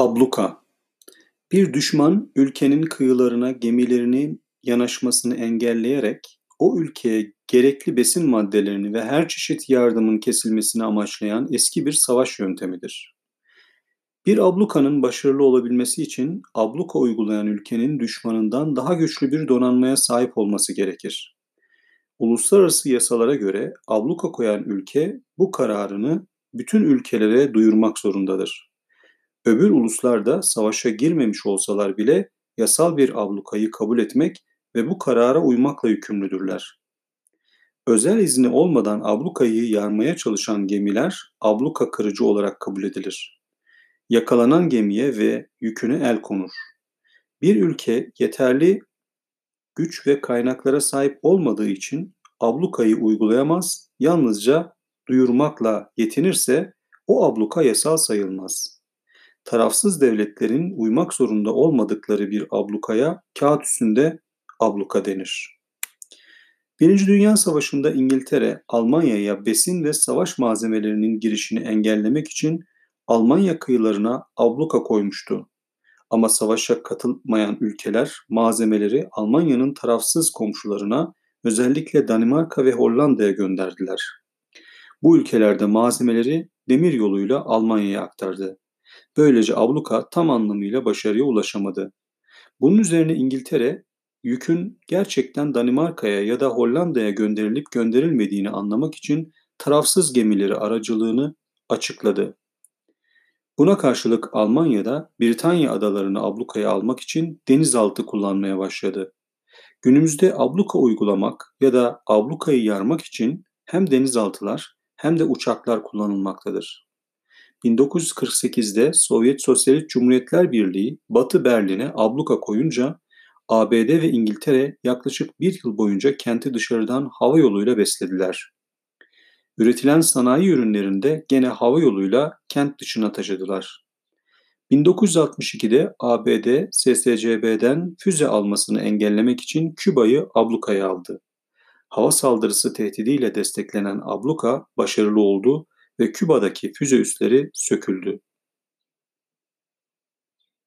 Abluka Bir düşman ülkenin kıyılarına gemilerinin yanaşmasını engelleyerek o ülkeye gerekli besin maddelerini ve her çeşit yardımın kesilmesini amaçlayan eski bir savaş yöntemidir. Bir ablukanın başarılı olabilmesi için abluka uygulayan ülkenin düşmanından daha güçlü bir donanmaya sahip olması gerekir. Uluslararası yasalara göre abluka koyan ülke bu kararını bütün ülkelere duyurmak zorundadır. Öbür uluslar da savaşa girmemiş olsalar bile yasal bir ablukayı kabul etmek ve bu karara uymakla yükümlüdürler. Özel izni olmadan ablukayı yarmaya çalışan gemiler abluka kırıcı olarak kabul edilir. Yakalanan gemiye ve yüküne el konur. Bir ülke yeterli güç ve kaynaklara sahip olmadığı için ablukayı uygulayamaz, yalnızca duyurmakla yetinirse o abluka yasal sayılmaz tarafsız devletlerin uymak zorunda olmadıkları bir ablukaya kağıt üstünde abluka denir. Birinci Dünya Savaşı'nda İngiltere, Almanya'ya besin ve savaş malzemelerinin girişini engellemek için Almanya kıyılarına abluka koymuştu. Ama savaşa katılmayan ülkeler malzemeleri Almanya'nın tarafsız komşularına özellikle Danimarka ve Hollanda'ya gönderdiler. Bu ülkelerde malzemeleri demir yoluyla Almanya'ya aktardı. Böylece abluka tam anlamıyla başarıya ulaşamadı. Bunun üzerine İngiltere, yükün gerçekten Danimarka'ya ya da Hollanda'ya gönderilip gönderilmediğini anlamak için tarafsız gemileri aracılığını açıkladı. Buna karşılık Almanya'da Britanya adalarını ablukaya almak için denizaltı kullanmaya başladı. Günümüzde abluka uygulamak ya da ablukayı yarmak için hem denizaltılar hem de uçaklar kullanılmaktadır. 1948'de Sovyet Sosyalist Cumhuriyetler Birliği Batı Berlin'e abluka koyunca ABD ve İngiltere yaklaşık bir yıl boyunca kenti dışarıdan hava yoluyla beslediler. Üretilen sanayi ürünlerinde gene hava yoluyla kent dışına taşıdılar. 1962'de ABD SSCB'den füze almasını engellemek için Küba'yı ablukaya aldı. Hava saldırısı tehdidiyle desteklenen abluka başarılı oldu ve Küba'daki füze üsleri söküldü.